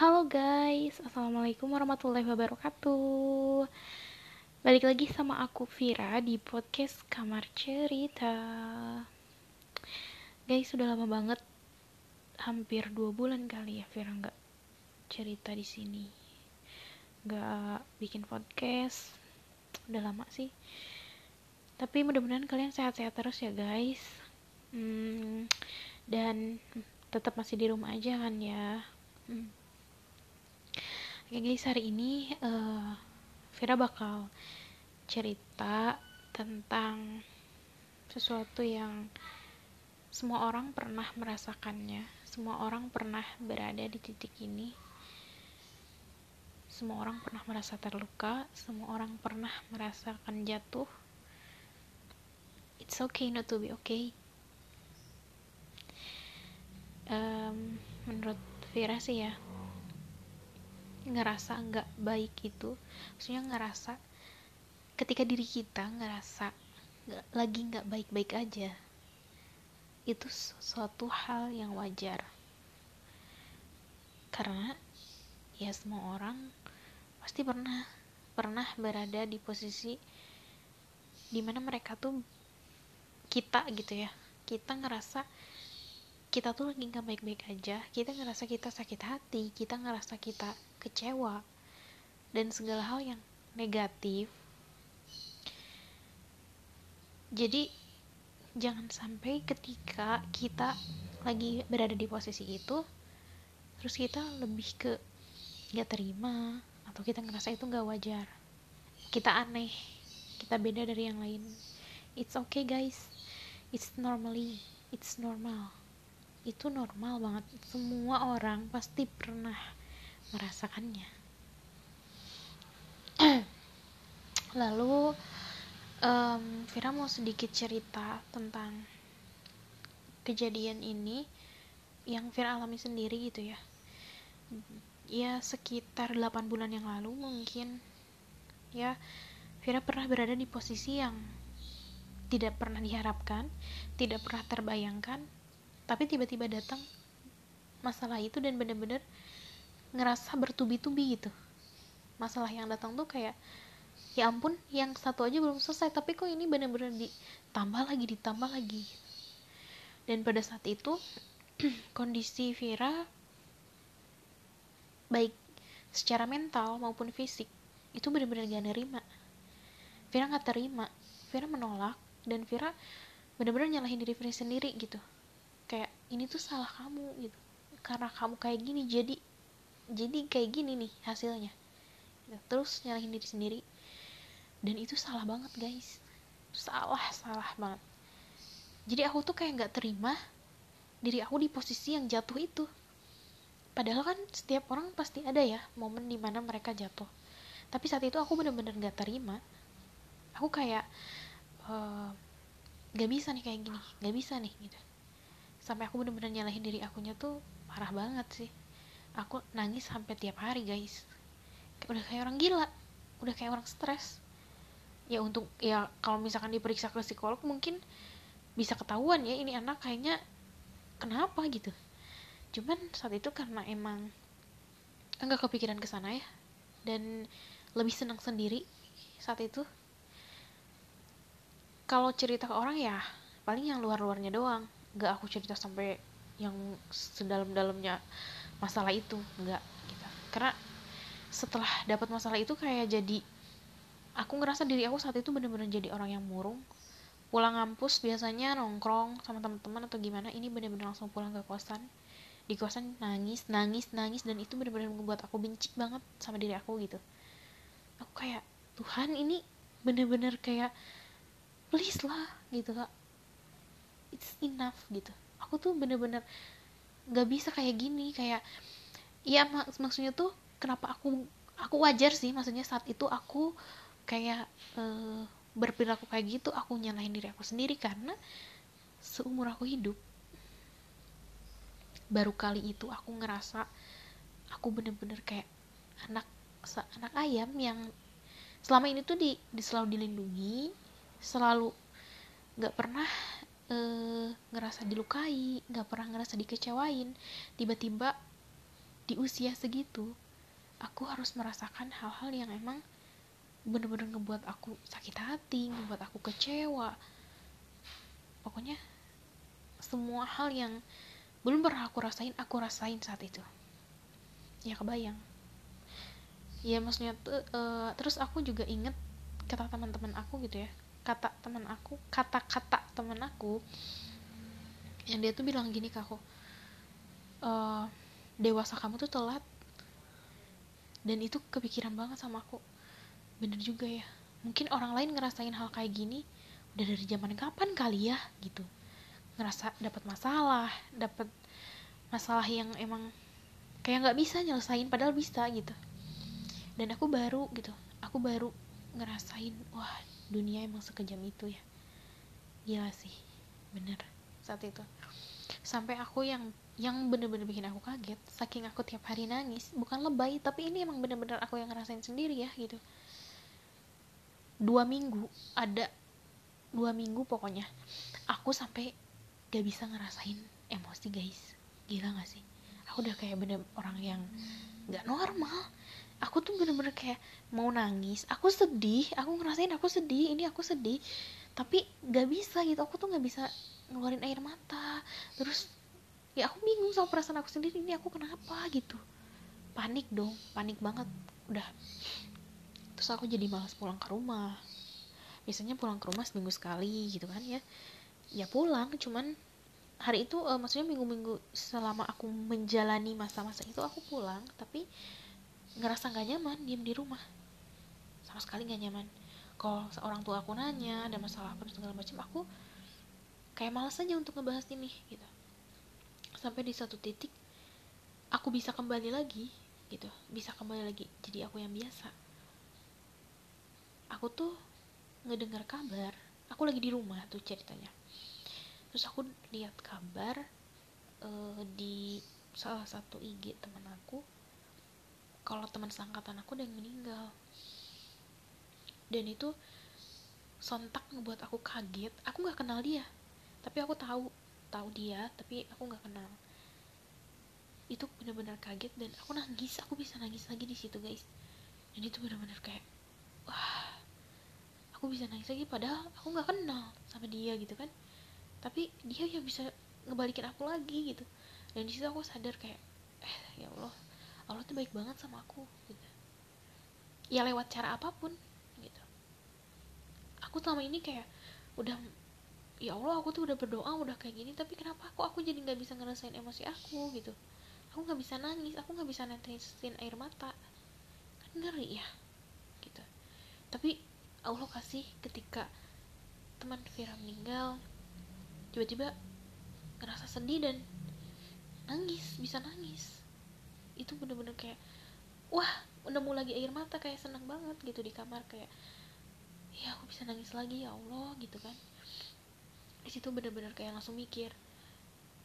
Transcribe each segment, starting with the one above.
Halo guys, Assalamualaikum warahmatullahi wabarakatuh. Balik lagi sama aku Vira di podcast Kamar Cerita. Guys, sudah lama banget. Hampir dua bulan kali ya Vira nggak cerita di sini. Nggak bikin podcast. Udah lama sih. Tapi mudah-mudahan kalian sehat-sehat terus ya guys. Hmm, Dan tetap masih di rumah aja kan ya. Hmm Oke guys, hari ini uh, Vira bakal cerita tentang sesuatu yang semua orang pernah merasakannya. Semua orang pernah berada di titik ini. Semua orang pernah merasa terluka, semua orang pernah merasakan jatuh. It's okay not to be okay. Um, menurut Vira sih ya, ngerasa nggak baik itu maksudnya ngerasa ketika diri kita ngerasa gak, lagi nggak baik-baik aja itu suatu hal yang wajar. Karena ya semua orang pasti pernah pernah berada di posisi di mana mereka tuh kita gitu ya. Kita ngerasa kita tuh lagi nggak baik-baik aja kita ngerasa kita sakit hati kita ngerasa kita kecewa dan segala hal yang negatif. Jadi jangan sampai ketika kita lagi berada di posisi itu terus kita lebih ke nggak terima atau kita ngerasa itu nggak wajar. Kita aneh kita beda dari yang lain. It's okay guys. It's normally it's normal. Itu normal banget. Semua orang pasti pernah merasakannya. Lalu um, Vira mau sedikit cerita tentang kejadian ini yang Vira alami sendiri gitu ya. Ya sekitar 8 bulan yang lalu mungkin ya Vira pernah berada di posisi yang tidak pernah diharapkan tidak pernah terbayangkan tapi tiba-tiba datang masalah itu dan bener-bener ngerasa bertubi-tubi gitu. Masalah yang datang tuh kayak ya ampun yang satu aja belum selesai tapi kok ini bener-bener ditambah lagi ditambah lagi. Dan pada saat itu kondisi Vira baik secara mental maupun fisik itu bener-bener gak nerima. Vira gak terima Vira menolak dan Vira bener-bener nyalahin diri Vira sendiri gitu. Kayak ini tuh salah kamu gitu. Karena kamu kayak gini jadi jadi kayak gini nih hasilnya. Gitu. terus nyalahin diri sendiri. Dan itu salah banget guys. Salah salah banget. Jadi aku tuh kayak nggak terima diri aku di posisi yang jatuh itu. Padahal kan setiap orang pasti ada ya momen di mana mereka jatuh. Tapi saat itu aku bener-bener nggak -bener terima. Aku kayak uh, gak bisa nih kayak gini gak bisa nih gitu. Sampai aku bener-bener nyalahin diri akunya tuh parah banget sih aku nangis sampai tiap hari guys. Udah kayak orang gila. Udah kayak orang stres. Ya untuk ya kalau misalkan diperiksa ke psikolog mungkin bisa ketahuan ya ini anak kayaknya kenapa gitu. Cuman saat itu karena emang enggak kepikiran ke sana ya. Dan lebih senang sendiri saat itu. Kalau cerita ke orang ya paling yang luar-luarnya doang. Nggak aku cerita sampai yang sedalam-dalamnya masalah itu nggak gitu. Karena setelah dapat masalah itu kayak jadi aku ngerasa diri aku saat itu bener-bener jadi orang yang murung. Pulang ngampus biasanya nongkrong sama teman-teman atau gimana ini bener-bener langsung pulang ke kosan. Di kosan nangis nangis nangis dan itu bener-bener membuat aku benci banget sama diri aku gitu. Aku kayak Tuhan ini bener-bener kayak please lah gitu kak. It's enough gitu. Aku tuh bener-bener gak bisa kayak gini kayak ya mak maksudnya tuh kenapa aku aku wajar sih maksudnya saat itu aku kayak uh, berperilaku kayak gitu aku nyalahin diri aku sendiri karena seumur aku hidup. Baru kali itu aku ngerasa aku bener-bener kayak anak anak ayam yang selama ini tuh di, di selalu dilindungi selalu nggak pernah uh, ngerasa dilukai nggak pernah ngerasa dikecewain tiba-tiba di usia segitu aku harus merasakan hal-hal yang emang bener-bener ngebuat aku sakit hati ngebuat aku kecewa. Pokoknya semua hal yang belum pernah aku rasain aku rasain saat itu. Ya kebayang. Ya maksudnya tuh uh, terus aku juga inget kata teman-teman aku gitu ya kata teman aku kata-kata teman aku yang dia tuh bilang gini ke aku uh, dewasa kamu tuh telat. Dan itu kepikiran banget sama aku. Bener juga ya. Mungkin orang lain ngerasain hal kayak gini udah dari zaman kapan kali ya? Gitu. Ngerasa dapat masalah dapat masalah yang emang kayak nggak bisa nyelesain padahal bisa gitu. Dan aku baru gitu aku baru ngerasain wah dunia emang sekejam itu ya. Gila sih bener saat itu. Sampai aku yang yang bener-bener bikin aku kaget saking aku tiap hari nangis bukan lebay tapi ini emang bener-bener aku yang ngerasain sendiri ya gitu. Dua minggu ada dua minggu pokoknya aku sampai gak bisa ngerasain emosi guys. Gila gak sih? Aku udah kayak bener orang yang gak normal aku tuh bener-bener kayak mau nangis. Aku sedih aku ngerasain aku sedih ini aku sedih. Tapi gak bisa gitu aku tuh gak bisa ngeluarin air mata. Terus ya aku bingung sama perasaan aku sendiri ini aku kenapa gitu. Panik dong panik banget. Udah. Terus aku jadi malas pulang ke rumah. Biasanya pulang ke rumah seminggu sekali gitu kan ya. Ya pulang cuman hari itu uh, maksudnya minggu-minggu selama aku menjalani masa-masa itu aku pulang. Tapi ngerasa nggak nyaman diem di rumah. Sama sekali nggak nyaman. Kalau seorang tua aku nanya ada masalah apa segala macam aku kayak malas aja untuk ngebahas ini gitu. Sampai di satu titik aku bisa kembali lagi gitu. Bisa kembali lagi jadi aku yang biasa. Aku tuh ngedengar kabar aku lagi di rumah tuh ceritanya. Terus aku lihat kabar uh, di salah satu IG teman aku kalau teman sangkatan aku udah meninggal. Dan itu sontak ngebuat aku kaget. Aku nggak kenal dia tapi aku tahu tahu dia tapi aku nggak kenal. Itu benar-benar kaget dan aku nangis. Aku bisa nangis lagi di situ guys. Dan itu benar-benar kayak wah aku bisa nangis lagi padahal aku nggak kenal sama dia gitu kan. Tapi dia yang bisa ngebalikin aku lagi gitu. Dan di situ aku sadar kayak eh ya Allah tuh baik banget sama aku gitu. Ya lewat cara apa pun gitu. Aku selama ini kayak udah ya Allah aku tuh udah berdoa udah kayak gini tapi kenapa aku aku jadi nggak bisa ngerasain emosi aku gitu? Aku nggak bisa nangis aku nggak bisa netesin air mata. Kan ngeri ya gitu. Tapi Allah kasih ketika teman Vira meninggal tiba-tiba ngerasa sedih dan nangis bisa nangis itu bener-bener kayak wah mau lagi air mata kayak seneng banget gitu di kamar kayak ya aku bisa nangis lagi ya Allah gitu kan di situ bener-bener kayak langsung mikir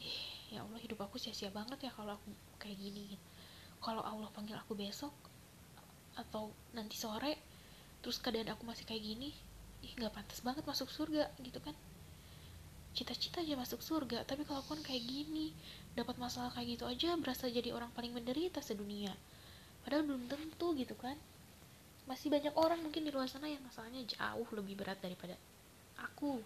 ih ya Allah hidup aku sia-sia banget ya kalau aku kayak gini gitu. kalau Allah panggil aku besok atau nanti sore terus keadaan aku masih kayak gini ih nggak pantas banget masuk surga gitu kan cita-cita aja masuk surga. Tapi kalau pun kayak gini dapat masalah kayak gitu aja berasa jadi orang paling menderita sedunia. Padahal belum tentu gitu kan. Masih banyak orang mungkin di luar sana yang masalahnya jauh lebih berat daripada aku.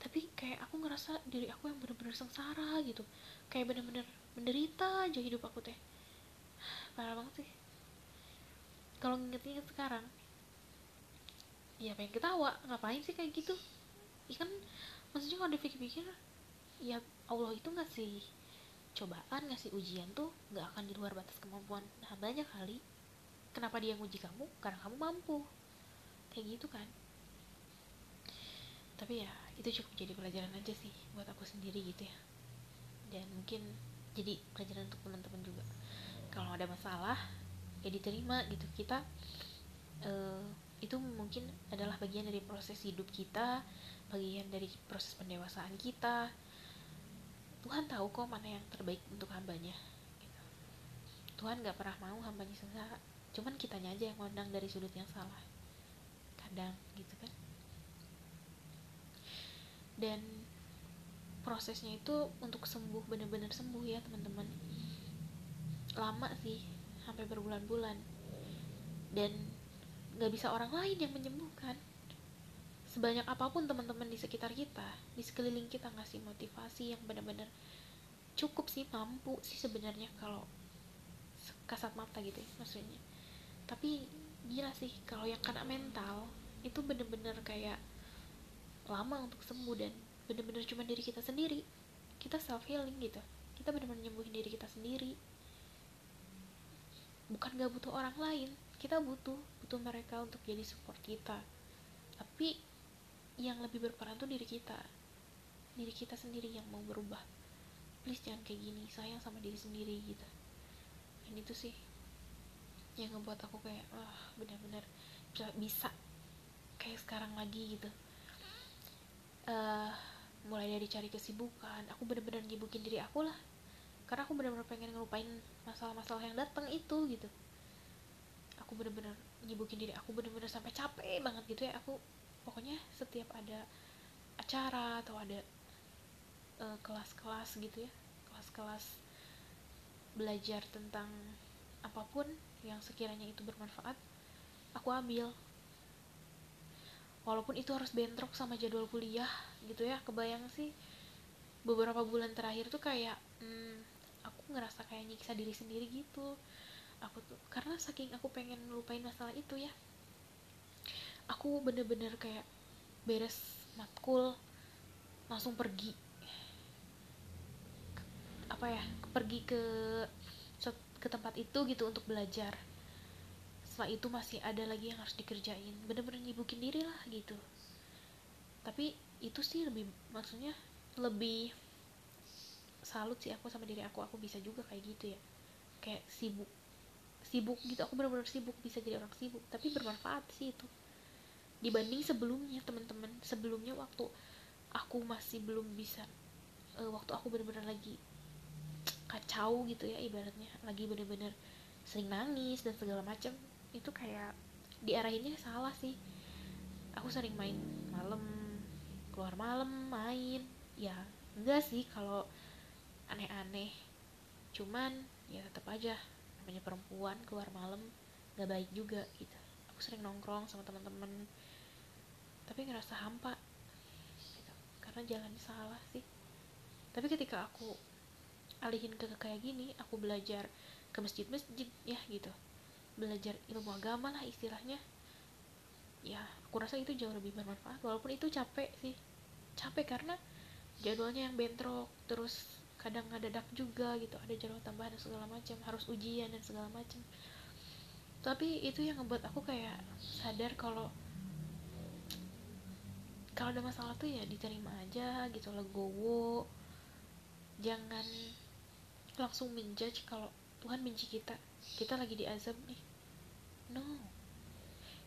Tapi kayak aku ngerasa diri aku yang bener-bener sengsara gitu. Kayak bener-bener menderita aja hidup aku teh. Parah banget sih. Kalau nginget-nginget sekarang ya pengen ketawa. Ngapain sih kayak gitu? Ya kan maksudnya kalau dipikir-pikir ya Allah itu ngasih cobaan ngasih ujian tuh nggak akan di luar batas kemampuan banyak kali. Kenapa dia nguji kamu? Karena kamu mampu. Kayak gitu kan. Tapi ya itu cukup jadi pelajaran aja sih buat aku sendiri gitu ya. Dan mungkin jadi pelajaran untuk teman-teman juga. Kalau ada masalah ya diterima gitu. Kita uh, itu mungkin adalah bagian dari proses hidup kita bagian dari proses pendewasaan kita. Tuhan tahu kok mana yang terbaik untuk hambanya gitu. Tuhan gak pernah mau hambanya sengsara cuman kitanya aja yang ngondang dari sudut yang salah. Kadang gitu kan. Dan prosesnya itu untuk sembuh bener-bener sembuh ya teman-teman. Lama sih sampai berbulan-bulan. Dan nggak bisa orang lain yang menyembuhkan. Sebanyak apa pun teman-teman di sekitar kita di sekeliling kita ngasih motivasi yang benar-benar cukup sih mampu sih sebenarnya kalau kasat mata gitu ya maksudnya. Tapi gila sih kalau yang kena mental itu bener-bener kayak lama untuk sembuh dan bener-bener cuma diri kita sendiri. Kita self healing gitu. Kita bener-bener nyembuhin diri kita sendiri. Bukan gak butuh orang lain kita butuh butuh mereka untuk jadi support kita. Tapi yang lebih berperan tuh diri kita. Diri kita sendiri yang mau berubah. Please jangan kayak gini sayang sama diri sendiri gitu. Dan itu sih yang ngebuat aku kayak wah oh, benar-benar bisa, kayak sekarang lagi gitu. Uh, mulai dari cari kesibukan aku bener-bener nyibukin diri aku lah. Karena aku bener-bener pengen ngelupain masalah-masalah yang datang itu gitu. Aku bener-bener nyibukin diri. Aku bener-bener sampai capek banget gitu ya. Aku pokoknya setiap ada acara atau ada Eh, kelas-kelas uh, gitu ya kelas-kelas belajar tentang apa pun yang sekiranya itu bermanfaat aku ambil. Walaupun itu harus bentrok sama jadwal kuliah gitu ya kebayang sih. Beberapa bulan terakhir tuh kayak hmm, aku ngerasa kayak nyiksa diri sendiri gitu aku tuh karena saking aku pengen lupain masalah itu ya. Aku bener-bener kayak beres matkul langsung pergi. Apa ya pergi ke ke tempat itu gitu untuk belajar. Setelah itu masih ada lagi yang harus dikerjain. Bener-bener nyibukin diri lah gitu. Tapi itu sih lebih maksudnya lebih salut sih aku sama diri aku. Aku bisa juga kayak gitu ya. Kayak sibuk sibuk gitu. Aku bener-bener sibuk bisa jadi orang sibuk. Tapi bermanfaat sih itu. Dibanding sebelumnya teman-teman. Sebelumnya waktu aku masih belum bisa uh, waktu aku bener-bener lagi kacau gitu ya ibaratnya. Lagi bener-bener sering nangis dan segala macam itu kayak diarahinnya salah sih. Aku sering main malam keluar malam main. Ya enggak sih kalau aneh-aneh. Cuman ya tetap aja namanya perempuan keluar malam gak baik juga gitu. Aku sering nongkrong sama teman-teman tapi ngerasa hampa gitu. karena jalannya salah sih. Tapi ketika aku alihin ke kayak gini aku belajar ke masjid-masjid ya gitu. Belajar ilmu agama lah istilahnya. Ya aku rasa itu jauh lebih bermanfaat walaupun itu capek sih. Capek karena jadwalnya yang bentrok terus kadang dak juga gitu ada jadwal tambahan dan segala macam harus ujian dan segala macam. Tapi itu yang ngebuat aku kayak sadar kalau kalau ada masalah tuh ya diterima aja gitu legowo. Jangan langsung menjudge kalau Tuhan benci kita. Kita lagi diazab nih. No.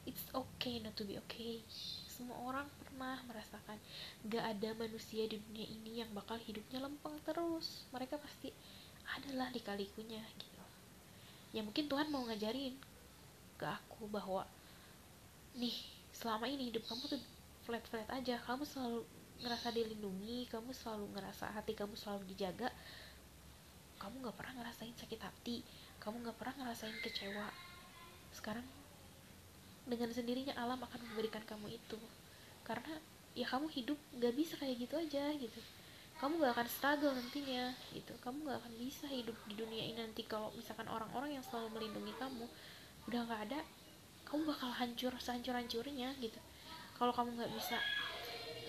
It's okay not to be okay. Semua orang pernah merasakan gak ada manusia di dunia ini yang bakal hidupnya lempeng terus. Mereka pasti adalah di kalikunya gitu. Ya mungkin Tuhan mau ngajarin ke aku bahwa nih selama ini hidup kamu tuh flat flat aja. Kamu selalu ngerasa dilindungi kamu selalu ngerasa hati kamu selalu dijaga. Kamu gak pernah ngerasain sakit hati kamu gak pernah ngerasain kecewa. Sekarang dengan sendirinya alam akan memberikan kamu itu karena ya kamu hidup gak bisa kayak gitu aja gitu. Kamu gak akan struggle nantinya gitu. Kamu gak akan bisa hidup di dunia ini nanti kalau misalkan orang-orang yang selalu melindungi kamu udah gak ada kamu bakal hancur sehancur hancurnya gitu. Kalau kamu gak bisa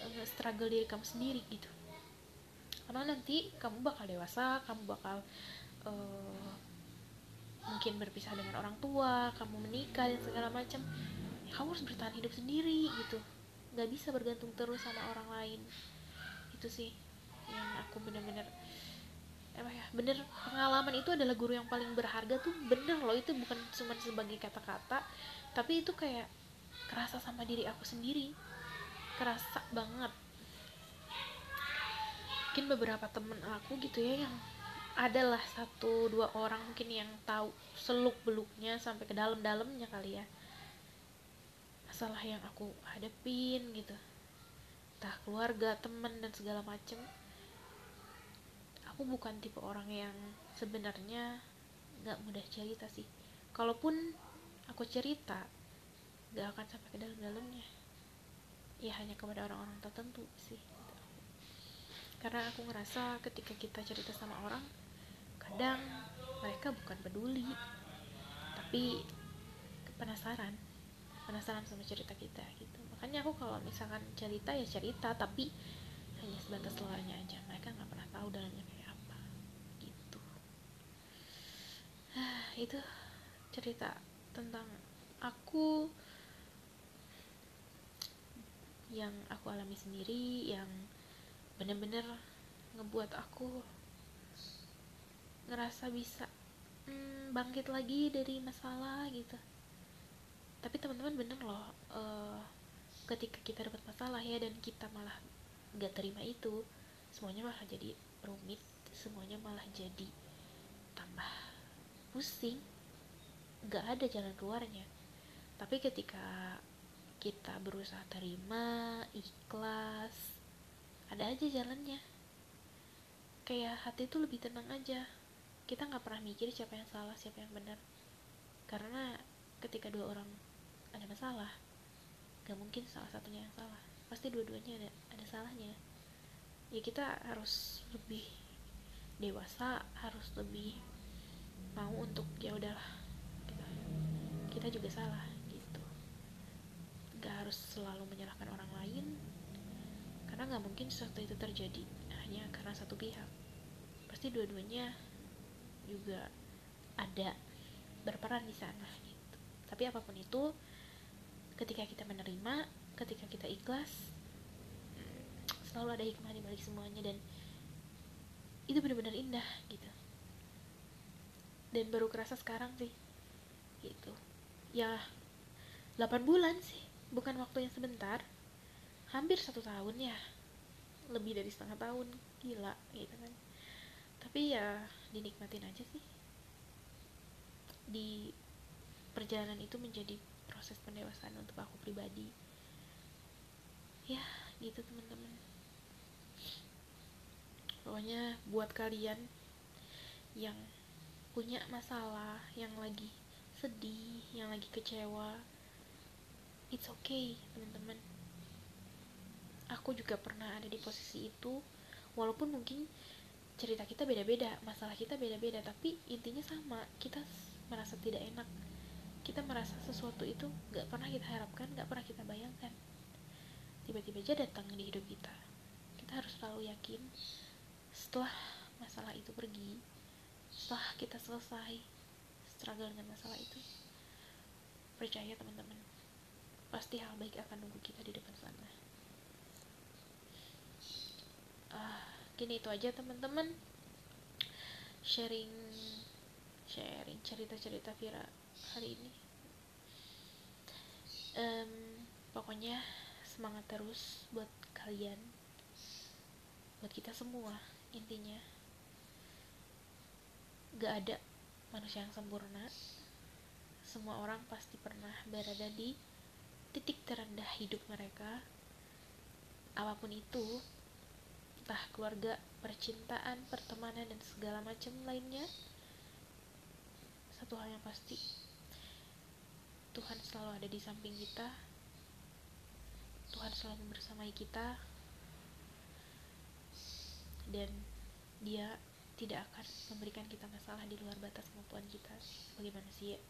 uh, struggle diri kamu sendiri gitu. Karena nanti kamu bakal dewasa kamu bakal uh, mungkin berpisah dengan orang tua kamu menikah dan segala macam ya, kamu harus bertahan hidup sendiri gitu nggak bisa bergantung terus sama orang lain. Itu sih yang aku bener-bener apa ya bener pengalaman itu adalah guru yang paling berharga tuh bener loh. Itu bukan cuma sebagai kata-kata tapi itu kayak kerasa sama diri aku sendiri. Kerasa banget. Mungkin beberapa temen aku gitu ya yang adalah satu dua orang mungkin yang tahu seluk beluknya sampai ke dalam-dalamnya kali ya masalah yang aku hadepin gitu. Entah keluarga temen dan segala macem. Aku bukan tipe orang yang sebenarnya nggak mudah cerita sih. Kalaupun aku cerita nggak akan sampai ke dalam-dalamnya. Ya hanya kepada orang-orang tertentu sih. Karena aku ngerasa ketika kita cerita sama orang kadang mereka bukan peduli. Tapi penasaran penasaran sama cerita kita gitu. Makanya aku kalau misalkan cerita ya cerita tapi hanya sebatas luarnya aja. Mereka nggak pernah tahu dalamnya kayak apa gitu. Itu cerita tentang aku yang aku alami sendiri yang bener-bener ngebuat aku ngerasa bisa hmm, bangkit lagi dari masalah gitu tapi teman-teman bener loh uh, ketika kita dapat masalah ya dan kita malah gak terima itu semuanya malah jadi rumit semuanya malah jadi tambah pusing. Gak ada jalan keluarnya. Tapi ketika kita berusaha terima ikhlas ada aja jalannya. Kayak hati tuh lebih tenang aja. Kita nggak pernah mikir siapa yang salah siapa yang benar. Karena ketika dua orang ada masalah. Gak mungkin salah satunya yang salah. Pasti dua-duanya ada ada salahnya. Ya kita harus lebih dewasa harus lebih mau untuk ya udahlah kita, kita juga salah gak harus selalu menyalahkan orang lain karena gak mungkin sesuatu itu terjadi hanya karena satu pihak. Pasti dua-duanya juga ada berperan di sana gitu. Tapi apa pun itu ketika kita menerima ketika kita ikhlas selalu ada hikmah di balik semuanya dan itu benar-benar indah gitu. Dan baru kerasa sekarang sih gitu. Ya 8 bulan sih bukan waktu yang sebentar. Hampir satu tahun ya lebih dari setengah tahun gila gitu kan. Tapi ya dinikmatin aja sih. Di perjalanan itu menjadi proses pendewasaan untuk aku pribadi. Ya gitu teman-teman. Pokoknya buat kalian yang punya masalah yang lagi sedih yang lagi kecewa it's okay teman-teman. Aku juga pernah ada di posisi itu walaupun mungkin cerita kita beda-beda masalah kita beda-beda tapi intinya sama kita merasa tidak enak kita merasa sesuatu itu gak pernah kita harapkan gak pernah kita bayangkan. Tiba-tiba aja datang di hidup kita. Kita harus selalu yakin setelah masalah itu pergi setelah kita selesai struggle dengan masalah itu percaya teman-teman pasti hal baik akan nunggu kita di depan sana. Uh, gini itu aja teman-teman. Sharing sharing cerita-cerita Vira hari ini. Um, pokoknya semangat terus buat kalian. Buat kita semua intinya. Gak ada manusia yang sempurna. Semua orang pasti pernah berada di titik terendah hidup mereka. Apa pun itu entah keluarga, percintaan, pertemanan dan segala macam lainnya satu hal yang pasti Tuhan selalu ada di samping kita. Tuhan selalu bersamai kita. Dan dia tidak akan memberikan kita masalah di luar batas kemampuan kita. Bagaimana sih ya